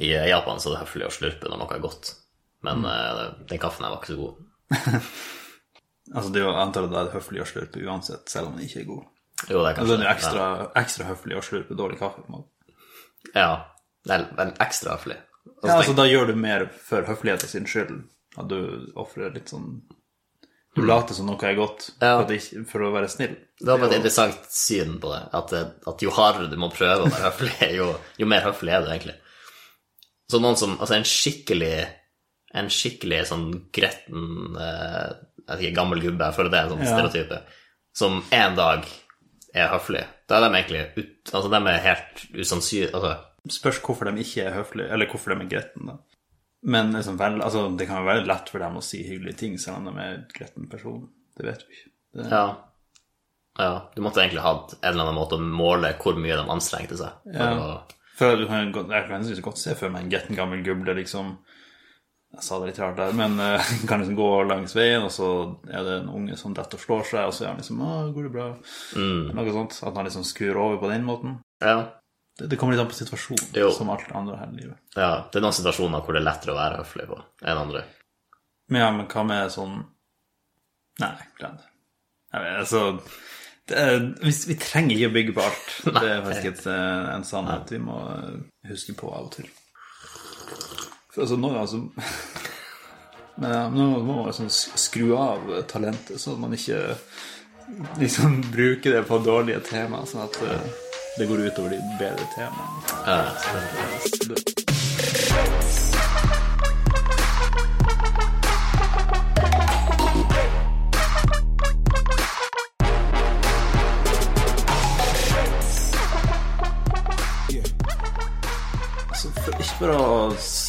I Japan så er det høflig å slurpe når noe er godt, men eh, den kaffen her var ikke så god. Altså, det er jo jeg antar at det er høflig å slurpe uansett, selv om den ikke er god. Jo, det er Altså, kanskje det er jo ekstra, ekstra høflig å slurpe dårlig kaffe. på en måte. Ja, det er ekstra høflig. Altså, så Ja, altså, da gjør du mer for høfligheten sin skyld. At du ofrer litt sånn Du later som noe er godt Ja. for, ikke, for å være snill. Det var bare et interessant syn på det. At, eh, at jo hardere du må prøve å være høflig, jo, jo mer høflig er du egentlig. Så noen som Altså en skikkelig En skikkelig sånn gretten eh, Jeg vet ikke, gammel gubbe, jeg føler det er en sånn Ja. stereotype, som en dag er høflig, da er de egentlig ut, Altså, de er helt usannsynlige Altså, Spørs hvorfor de ikke er høflige, eller hvorfor de er gretten, da. Men liksom, vel, altså, det kan jo være lett for dem å si hyggelige ting, selv om de er en gretten person. Det vet vi ikke. Det, ja. Ja, du måtte egentlig hatt en eller annen måte å måle hvor mye de anstrengte seg. Ja. å, Godt- jeg kan synes godt se for meg en getten gammel guble, liksom Jeg sa det litt rart der, men uh, kan liksom gå langs veien, og så er det en unge som detter og slår seg, og så er han liksom 'Å, går det bra?' Noe sånt. At han liksom skrur over på den måten. ja. Det, det kommer litt an på situasjonen, Jo. som alt andre her i livet. ja. Det er noen situasjoner hvor det er lettere å være høflig på enn andre. Men ja, men hva med sånn Nei, glem det. Jeg vet, altså er, vi, vi trenger ikke å bygge på alt. Det er faktisk et, eh, en sannhet vi må eh, huske på av og til. For altså, nå, altså Men nå må man liksom skru av talentet, så man ikke liksom bruker det på dårlige tema, sånn at eh, det går utover de bedre temaene. Ja,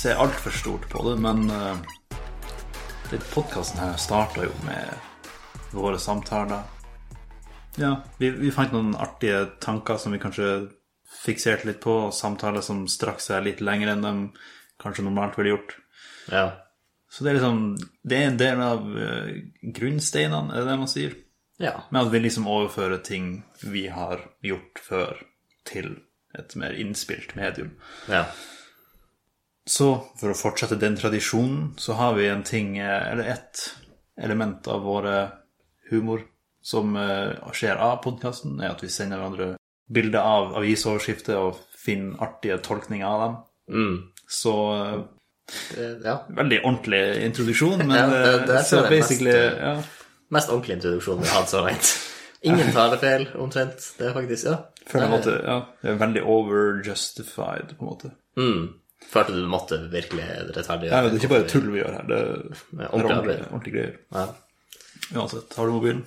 se altfor stort på det, men uh, den podkasten her starta jo med våre samtaler. Ja, vi, vi fant noen artige tanker som vi kanskje fikserte litt på, og samtaler som strakk seg litt lenger enn de kanskje normalt ville gjort. ja. Så det er liksom Det er en del av uh, grunnsteinene, er det det man sier? ja. Med at vi liksom overfører ting vi har gjort før, til et mer innspilt medium. ja. Så for å fortsette den tradisjonen, så har vi en ting, eh, eller ett element av våre humor som eh, skjer av podkasten, er at vi sender hverandre bilder av avisoverskrifter og finner artige tolkninger av dem. Mm. Så eh, Eh, ja. veldig ordentlig introduksjon, men Ja, det- eh, det så mest, basically eh, ja. Mest ordentlig introduksjon vi har hatt så langt. Ingen talefeil, omtrent. Det er faktisk Ja. Måtte, ja, det er veldig over-justified, på en måte. Mm. Følte du måtte virkelig rettferdiggjøre Ja, det er ikke bare tull vi gjør her, det er, ordentlig ordentlig, ordentlig greier. Ja. Uansett, har du mobilen?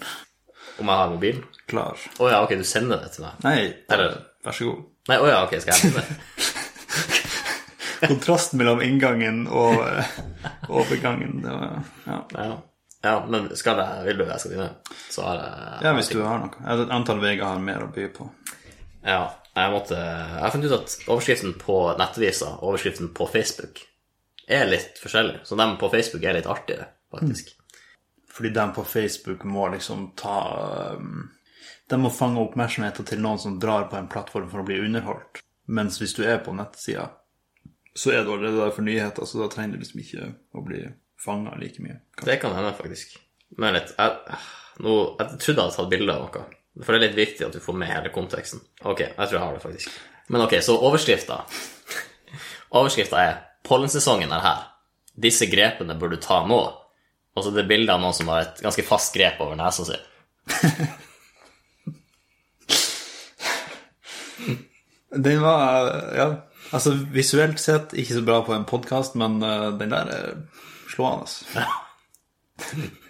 Om jeg har mobilen? Klar. Å ja, ok, du sender det til meg? Nei, Eller- vær så god. Nei, å ja, ok, skal jeg hente det? Kontrasten mellom inngangen og eh, overgangen, det var, ja. Ja. ja, men skal jeg, vil du jeg skal begynne? Så har jeg Ja, hvis du har noe. Jeg antar Vega har mer å by på. Ja, jeg måtte Jeg har funnet ut at overskriften på nettavisa og overskriften på Facebook er litt forskjellig. Så dem på Facebook er litt artigere, faktisk. Fordi dem på Facebook må liksom ta um, De må fange oppmerksomheten til noen som drar på en plattform for å bli underholdt. Mens hvis du er på nettsida, så er du allerede der for nyheter, så da trenger du liksom ikke å bli fanga like mye. Det kan hende, faktisk. Men litt jeg, nå, jeg trodde jeg hadde tatt bilde av noe. For det er litt viktig at du får med hele konteksten. Ok, jeg tror jeg har det, faktisk. Men ok, så overskrifta. Overskrifta er 'Pollensesongen er her'. Disse grepene bør du ta nå. Og så er det bilde av noen som har et ganske fast grep over nesa si. Den var Ja, altså visuelt sett ikke så bra på en podkast, men eh, den der er slående.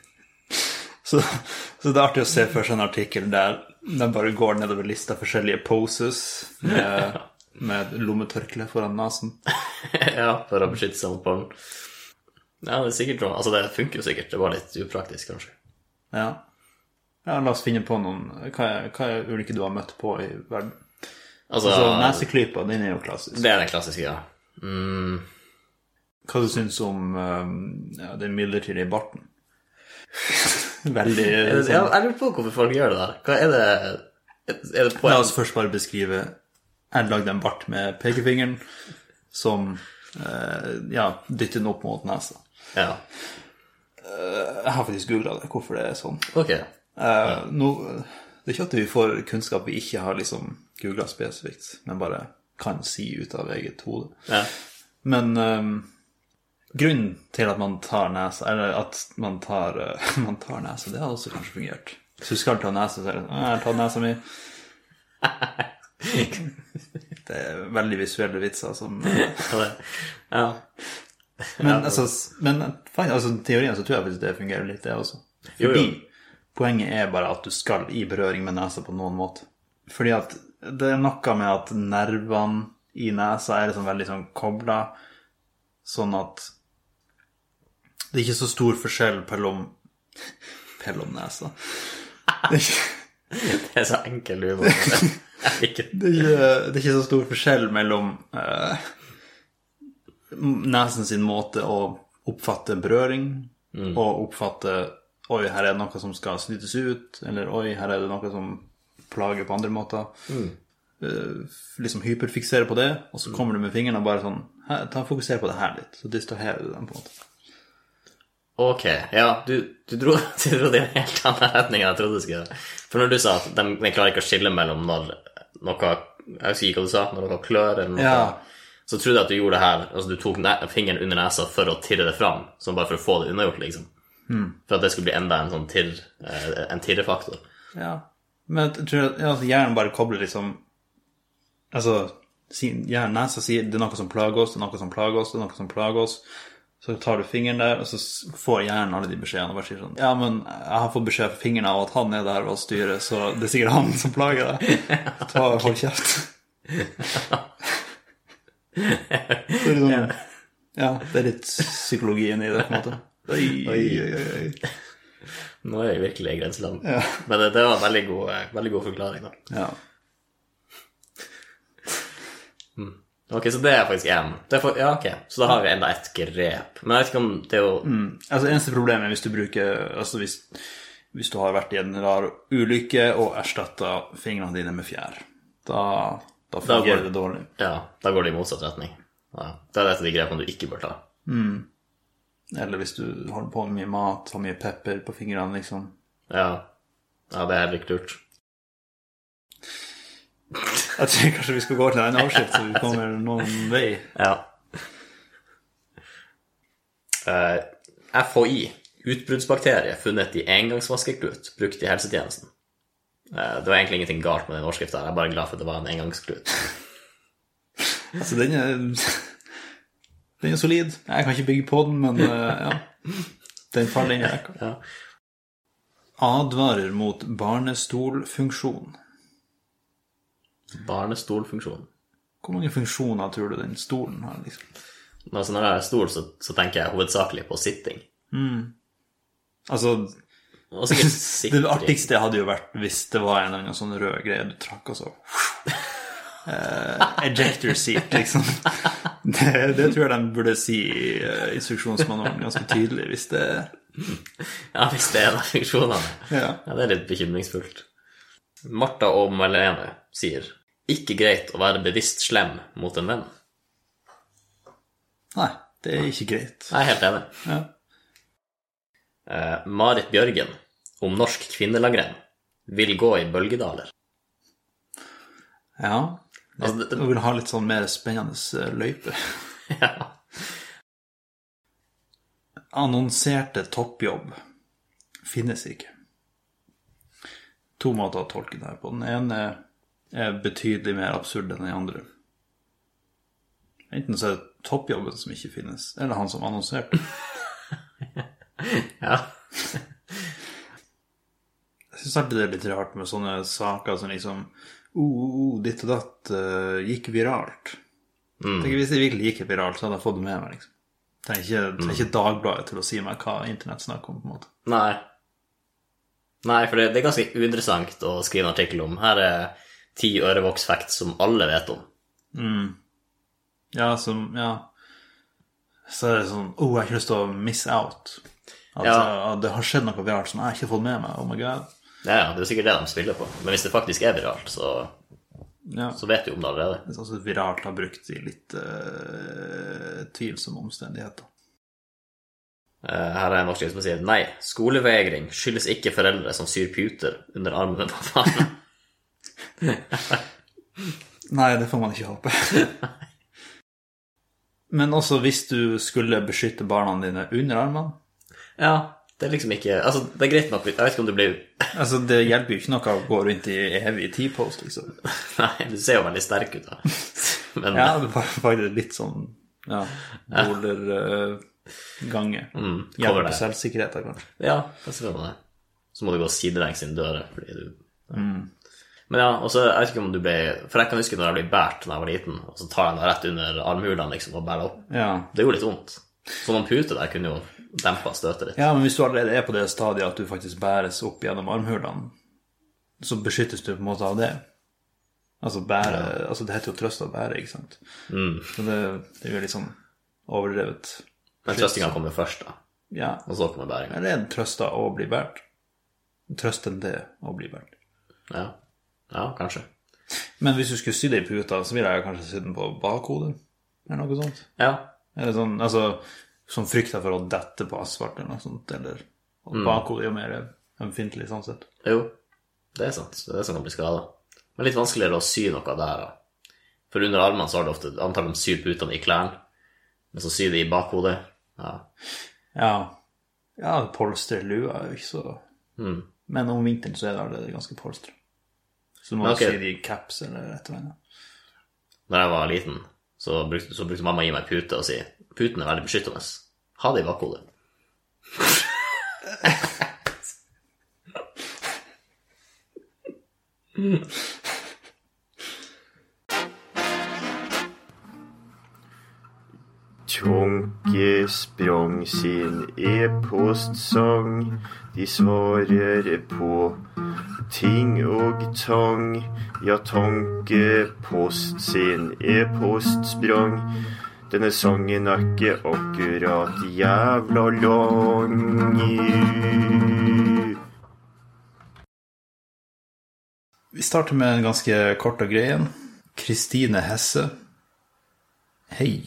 så, så det er artig å se for seg en artikkel der de bare går nedover lista forskjellige poses med, med lommetørkle foran nesen. ja, for å beskytte seg mot barn. Ja, det er sikkert noe. Altså, det funker jo sikkert. Det var litt upraktisk, kanskje. Ja. ja, la oss finne på noen Hva er, hva er ulike du har møtt på i verden? Altså, Altså, Neseklypa, den er jo klassisk. det er den klassiske, ja. Mm, Hva du syns om um, ja, den midlertidige barten? Veldig Ja, sånn, jeg lurer på hvorfor folk gjør det der. Hva er det Er det La oss først bare beskrive Jeg lagde en bart med pekefingeren som eh, ja, dytter den opp mot nesa. Ja. Jeg har faktisk googla det, hvorfor det er sånn. Ok. Eh, nå, det er ikke at vi får kunnskap vi ikke har liksom googla spesifikt, men bare kan si ut av eget hode. Ja. Men ehm, grunnen til at man tar nesa, eller at man tar, eh, man tar nesa, det har også kanskje fungert. Hvis du skal ta nesa, så er det sånn Jeg har tatt nesa mi. Det er veldig visuelle vitser som Ja. Men, altså, men altså, teorien så tror jeg faktisk det fungerer litt, det også. Jo, jo. poenget er bare at du skal i berøring med nesa på noen måte. Fordi at det er noe med at nervene i nesa er liksom veldig sånn kobla, sånn at det er ikke så stor forskjell mellom Mellom nesa. Det er ikke Det er så enkel humor. Det. det ikke, det er ikke så stor forskjell mellom uh, nesen sin måte å oppfatte berøring og oppfatte Oi, her er det noe som skal snytes ut, eller oi, her er det noe som plager på andre måter. Eh, liksom hyperfiksere på det, og så kommer du med fingrene og bare sånn «Ta ta Fokuser på det her litt, så distraherer du dem på en måte. Ok, ja, du, du, dro, du dro det i en helt annen retning enn jeg trodde du skulle. For når du sa at de, de klarer ikke å skille mellom når noe Jeg husker ikke hva du sa, når noe klør eller noe, Ja. så trodde jeg at du gjorde det her Altså du tok fingeren under nesa for å tirre det fram, sånn bare for å få det unnagjort, liksom. For at det skulle bli enda en sånn tirr, eh, en tirrefaktor. Ja. Men jeg tror at altså, hjernen bare kobler liksom Altså, hjernen nesa sier det er noe som plager oss, det er noe som plager oss, det er noe som plager oss. Så tar du fingeren der, og så får hjernen alle de beskjedene og bare sier sånn Ja, men jeg har fått beskjed fra fingeren av at han er der og styrer, så det er sikkert han som plager deg. Ta, hold kjeft. Så det er sånn, ja, det er litt psykologien i det, på en måte. Oi, oi, oi, oi. Nå er vi virkelig i grenseland. Men det, det var en veldig god, eh, veldig god forklaring, da. Ja. Ok, så det er faktisk én. Ja, ok. Så da har vi enda ett grep. Men jeg vet ikke om det er jo Altså Eneste problemet er hvis du bruker Altså hvis, hvis du har vært i en rar ulykke og erstatta fingrene dine med fjær. Da, da går- fungerer det dårlig. Ja, da går det i motsatt retning. Ja. Det er et av de grepene du ikke bør ta. Eller hvis du holder på med mye mat, har mye pepper på fingrene, liksom. Ja, ja det er heller ikke lurt. Jeg tror kanskje vi skal gå til en avskrift, så vi kommer noen vei. Ja. Uh, FHI, utbruddsbakterie funnet i engangsvaskeklut brukt i helsetjenesten. Uh, det var egentlig ingenting galt med den overskrifta, jeg er bare glad for at det var en engangsklut. Altså, den er Den er solid. Jeg kan ikke bygge på den, men uh, ja. Den inn i rekka. Ja. Advarer mot barnestolfunksjon. Barnestolfunksjon. Hvor mange funksjoner tror du den stolen har? liksom? Altså, når jeg er stol, så, så tenker jeg hovedsakelig på sitting. Altså, det artigste hadde jo vært hvis det var en eller annen sånn rød greie du trakk, og så uh, Ejector seat, liksom. Det, det tror jeg de burde si i uh, instruksjonsmanualen ganske tydelig, hvis det Ja, hvis det er en av funksjonene. Ja. Ja, det er litt bekymringsfullt. Martha og Malene sier ikke greit å være bevisst slem mot en venn. Nei, det er ikke greit. Jeg er helt enig. Ja. Eh, Marit Bjørgen om norsk kvinnelangrenn vil gå i bølgedaler. ja. Altså, det- vil ha litt sånn mer spennende eh, løype. ja. Annonserte toppjobb finnes ikke. To måter å tolke det her på. Den ene er betydelig mer absurd enn den andre. Enten så er det toppjobben som ikke finnes, eller han som annonserte. ja. Jeg syns alltid det er litt rart med sånne saker som liksom uh, oh, oh, ditt og datt uh, gikk viralt. Tenk, hvis det virkelig gikk viralt, så hadde jeg fått det med meg. liksom. Det er ikke, det er ikke Dagbladet til å si meg hva internett snakker om. på en måte. Nei. Nei, for det, det er ganske uinteressant å skrive en artikkel om. Her er ti ørevoksfacts som alle vet om. Ja, som Ja. Så er det sånn Oh, jeg har ikke lyst til å miss out. At Ja. det har skjedd noe viralt som jeg har ikke fått med meg. Oh my god. Ja, det er sikkert det de spiller på. Men hvis det faktisk er viralt, så, Ja. så vet du om det allerede. Det er viralt har brukt i litt uh, tvilsomme omstendigheter. Eh, Her er en norsk som sier nei, skolevegring skyldes ikke foreldre som syr puter under armene på barna. Nei, det får man ikke håpe. Men også hvis du skulle beskytte barna dine under armene Ja, det er liksom ikke Altså, det er greit nok Jeg vet ikke om du blir Altså, Det hjelper jo ikke noe å gå rundt i evig T-post, liksom. Nei, du ser jo veldig sterk ut, da. Men Ja, det var faktisk litt sånn ja, boler-gange. mm, Hjelper på selvsikkerheten, kanskje. Ja, det ser man det. Så må du gå sidelengs inn døra fordi du Mm. Men ja, og så jeg vet ikke om du ble For jeg kan huske når jeg ble båret da jeg var liten, og så tar jeg den rett under armhulene liksom, og bærer opp. Ja. Det gjorde litt vondt. Så noen pute der kunne jo dempa støtet litt. ja, men hvis du allerede er på det stadiet at du faktisk bæres opp gjennom armhulene, så beskyttes du på en måte av det. Altså bære Altså, det heter jo trøst å bære, ikke sant? Mm. Så det, det jo litt sånn overdrevet. Men trøstinga kommer først, da. Ja. Og så kommer bæringa. Eller er det trøsta å bli båret? Trøstende å bli båret. Ja. Ja, kanskje. Men hvis du skulle sydd ei i puta, så ville jeg kanskje sydd den på bakhodet, eller noe sånt. Ja. Eller sånn, altså, sånn frykter for å dette på asfalt eller noe sånt, eller og bakhodet er jo mer ømfintlig sånn sett. Jo, det er sant. Det er det som kan bli skada. Men litt vanskeligere å sy noe der, da. For under armene så har du ofte antall de syr putene i klærne, men så syr de i bakhodet. Ja. Ja, ja polsterlua er jo ikke så Mm. Men om vinteren så er det allerede ganske polstra. Så må Men ok. sy det i caps eller et eller annet. Når jeg var liten, så brukte, så brukte mamma å gi meg pute og si puten er veldig beskyttende. Ha det i bakhodet. Tjunke sprang sin e-postsang. De svarer på ting og tang. Ja, Tankepost sin e-post sprang. Denne sangen er ikke akkurat jævla lang. Vi starter med en ganske kort og grei en. Kristine Hesse. Hei.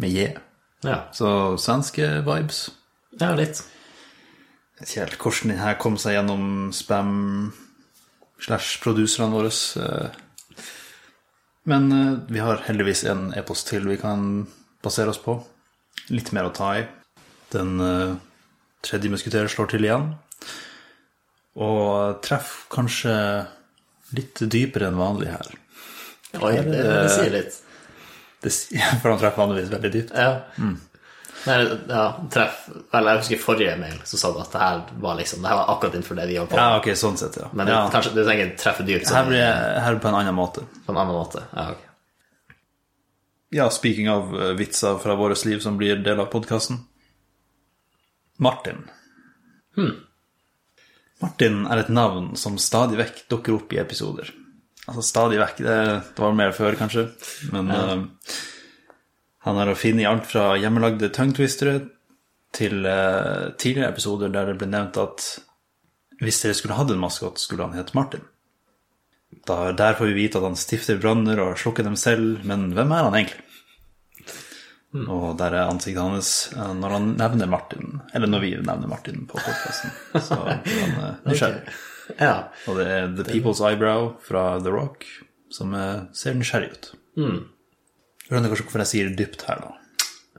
Med J. Ja, Så svenske vibes. ja litt. Jeg vet ikke helt hvordan den her kom seg gjennom spam slash produserne våre. eh. Men eh, vi har heldigvis en e-post til vi kan basere oss på. Litt mer å ta i. Den eh, tredje musketer slår til igjen. Og treffer kanskje litt dypere enn vanlig her. Oi, det, det sier litt. Det, for han treffer vanligvis veldig dypt. Ja. Nei, ja, treff Vel, jeg husker forrige mail så sa du at det her var liksom Det her var akkurat innenfor det vi holdt på Ja, med. ok, sånn sett, ja. Men det, ja. kanskje du trenger treffe dyrt Her blir jeg her på en annen måte. på en annen måte. Ja, ok. Ja, speaking of eh, vitser fra vårt liv som blir del av podkasten. Martin. Hmm. Martin er et navn som stadig vekk dukker opp i episoder. Altså stadig vekk, det, det var mer før kanskje, men eh, han er å finne i alt fra hjemmelagde tongue-twistere til uh, tidligere episoder der det ble nevnt at hvis dere skulle hatt en maskot, skulle han hete Martin. Da, der får vi vite at han stifter branner og slukker dem selv, men hvem er han egentlig? Og der er ansiktet hans eh, når han nevner Martin, eller når vi nevner Martin på podkasten. Så blir han eh, nysgjerrig. Ja. Og det er The People's Eyebrow fra The Rock som ser nysgjerrig ut. Skjønner kanskje hvorfor jeg sier dypt her, da.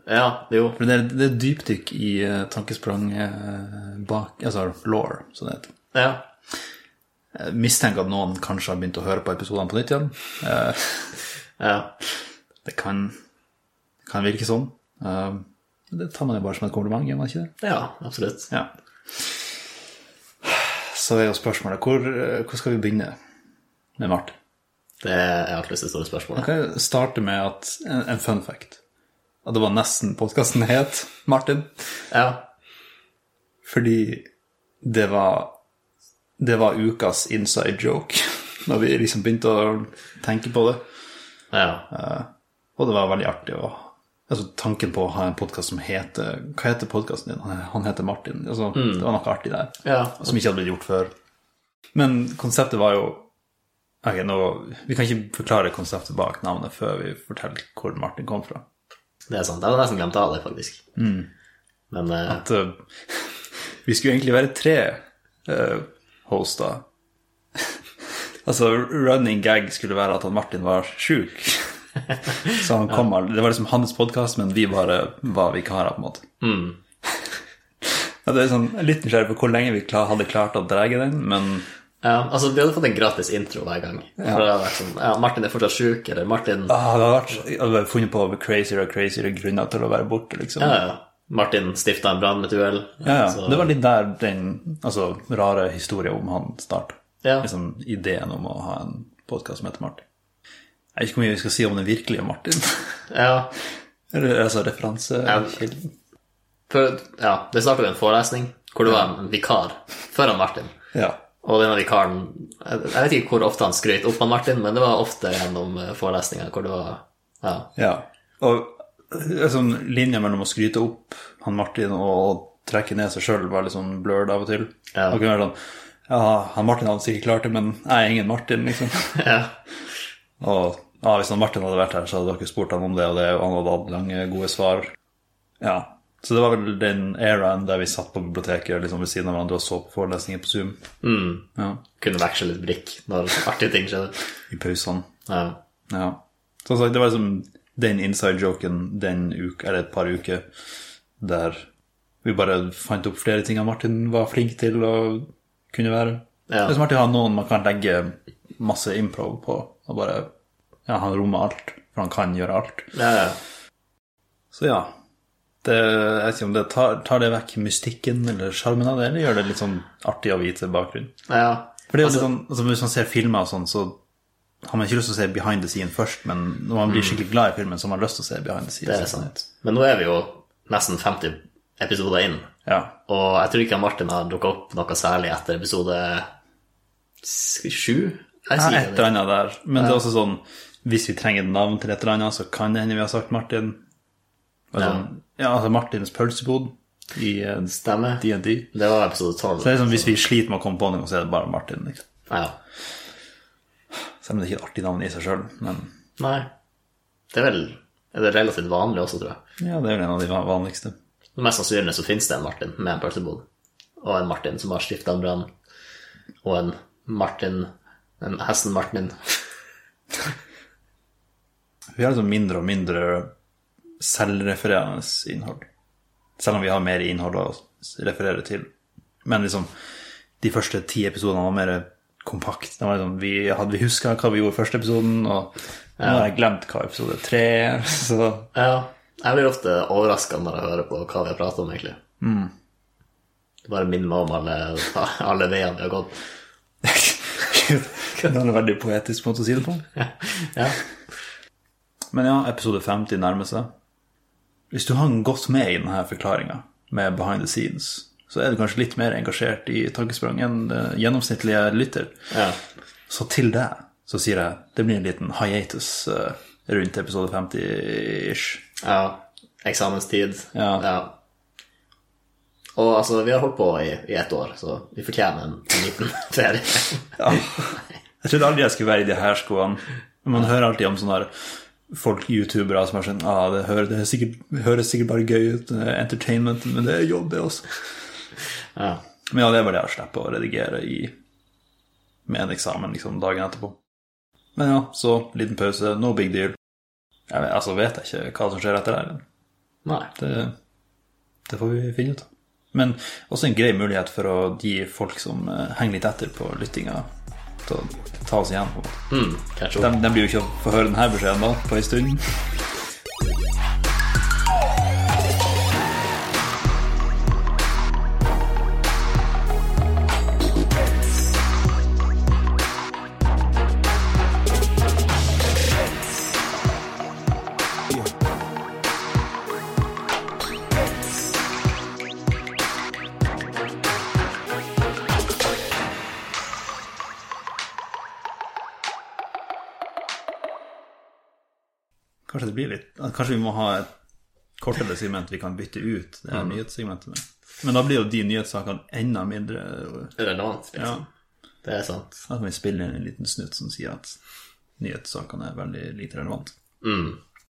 ja, jo. For det er, det er dypdykk i uh, tankesprang uh, bak Altså law, som det heter. Ja. Jeg mistenker at noen kanskje har begynt å høre på episodene på nytt igjen. Uh, ja. det kan, kan virke sånn. Det tar man jo bare som et kompliment, gjør man ikke det? Ja, absolutt. Ja. Så er jo spørsmålet hvor, hvor skal vi begynne med Martin? Det er alltid det store spørsmålet. Jeg kan starte med at, en, en fun fact. At det var nesten podkasten het Martin. Ja. Fordi det var Det var ukas inside joke. Når vi liksom begynte å tenke på det. Ja. Og det var veldig artig å Altså tanken på å ha en podkast som heter Hva heter podkasten din? Han- heter Martin. Altså, Det var noe artig der. ja. Som ikke hadde blitt gjort før. Men konseptet var jo Ok, nå, Vi kan ikke forklare konseptet bak navnet før vi forteller hvor Martin kom fra. Det er sant. Jeg hadde nesten glemt av det, faktisk. Men uh... At uh, vi skulle egentlig være tre uh, hoster. altså, running gag skulle være at Martin var sjuk. Så han kom aldri. Det var liksom hans podkast, men vi bare var vikarer, på en måte. Mm. det er sånn, litt nysgjerrig på hvor lenge vi hadde klart å dra den, men ja, altså, vi hadde fått en gratis intro hver gang. For det hadde vært sånn Ja, Martin er fortsatt sjuk, eller Martin ah, det hadde vært, jeg hadde funnet på crazier og crazier grunner til å være borte, liksom. Ja, ja. Martin stifta en brann med et uhell. Ja, ja. Så- Det var litt der den altså, rare historien om han starta. Ja. Liksom ideen om å ha en podkast som heter Martin. Jeg vet ikke hvor mye vi skal si om den virkelige Martin. ja. Eller altså referansekilden. Ja. ja, det starta med en forelesning hvor det var en vikar før han Martin. Ja. Og denne vikaren Jeg vet ikke hvor ofte han skrøt opp han Martin, men det var ofte gjennom eh, forelesninger hvor det var Ja. ja. Og en sånn linje mellom å skryte opp han Martin og trekke ned seg sjøl var litt sånn blurred av og til. Ja. Det kunne være sånn Ja, han Martin hadde sikkert klart det, men jeg er ingen Martin, liksom. ja. Og ja, hvis han Martin hadde vært her, så hadde dere spurt han om det, og det, og han hadde hatt lange, gode svar. Ja. Så det var vel den eraen der vi satt på biblioteket liksom ved siden av hverandre og så på forelesninger på Zoom. Mm. Ja. Kunne veksle litt brikk når artige ting skjedde. I pausene. Ja. Ja. Som sagt, det var liksom den inside-joken den uka, eller et par uker, der vi bare fant opp flere ting Martin var flink til å kunne være. Ja. Det er som artig å ha noen man kan legge masse improv på, og bare Ja, han rommer alt, for han kan gjøre alt. Ja, ja. Så ja. Det, jeg vet ikke om det tar, tar det vekk mystikken eller sjarmen av det, eller gjør det litt sånn artig å vite bakgrunnen? ja. For det er jo litt sånn, altså Hvis man ser filmer og sånn, så har man ikke lyst til å se behind the scene først, men når man blir skikkelig glad i filmen, så har man lyst til å se behind the scene. Det er sant. Men nå er vi jo nesten 50 episoder inn, Ja. og jeg tror ikke Martin har dukka opp noe særlig etter episode sju? Jeg ja, et eller annet der. Men det er også sånn Hvis vi trenger et navn til et eller annet, så kan det hende vi har sagt Martin. Og Ja. Ja, altså Martins pølsebod i eh, Stemmer. D&D. Det var episode 12. Så det er sånn, Hvis vi sliter med å komme på noe, så er det bare Martin. Liksom. Ja. Selv om det ikke er et artig navn i seg sjøl. Men Nei. Det er vel er det relativt vanlig også, tror jeg. ja, det er vel en av de vanligste. vanligste. Mest sannsynlig så finnes det en Martin med en pølsebod. Og en Martin som har stifta en brann. Og en Martin En hesten Martin. Vi har liksom mindre og mindre selvrefererende innhold. Selv om vi har mer innhold å referere til. Men liksom, de første ti episodene var mer kompakt. Det var liksom, vi, hadde vi huska hva vi gjorde i første episoden, og nå har jeg glemt hva episode tre er. Så Ja. Jeg blir ofte overraska når jeg hører på hva vi har prata om, egentlig. Det bare minner meg om alle, alle veiene vi har gått. det er veldig poetisk måte å si det på. Ja. Men ja, episode 50 nærmer seg. Hvis du har gått med i denne forklaringa med behind the scenes, så er du kanskje litt mer engasjert i tankesprang enn gjennomsnittlige lytter. ja. Så til det så sier jeg det blir en liten hiatus eh, rundt episode 50-ish. Ja. Eksamenstid. Ja. Og altså, vi har holdt på i, i ett år, så vi fortjener en, en liten ferie. Ja. Jeg trodde aldri jeg skulle være i de her skoene. Man hører alltid om sånn der folk, youtubere, som er sånn ah, det, høres, det høres, sikkert, høres sikkert bare gøy ut, er entertainment, men det er jobb, det også. Ja. Men ja, det er bare det å slippe å redigere i med en eksamen liksom dagen etterpå. Men ja, så liten pause, no big deal. Jeg vet, altså vet jeg ikke hva som skjer etter det. Nei. Det, det får vi finne ut av. Men også en grei mulighet for å gi folk som eh, henger litt etter på lyttinga, til å ta oss igjen. Mm, catch De, de blir jo ikke å få høre denne beskjeden da, på en stund. Det blir litt Kanskje vi må ha et kortere segment vi kan bytte ut det her nyhetssegmentet med. Men da blir jo de nyhetssakene enda mindre Relevant. Ja. Liksom. Det er sant. Da kan vi spille inn en liten snutt som sier at nyhetssakene er veldig lite relevante. Mm.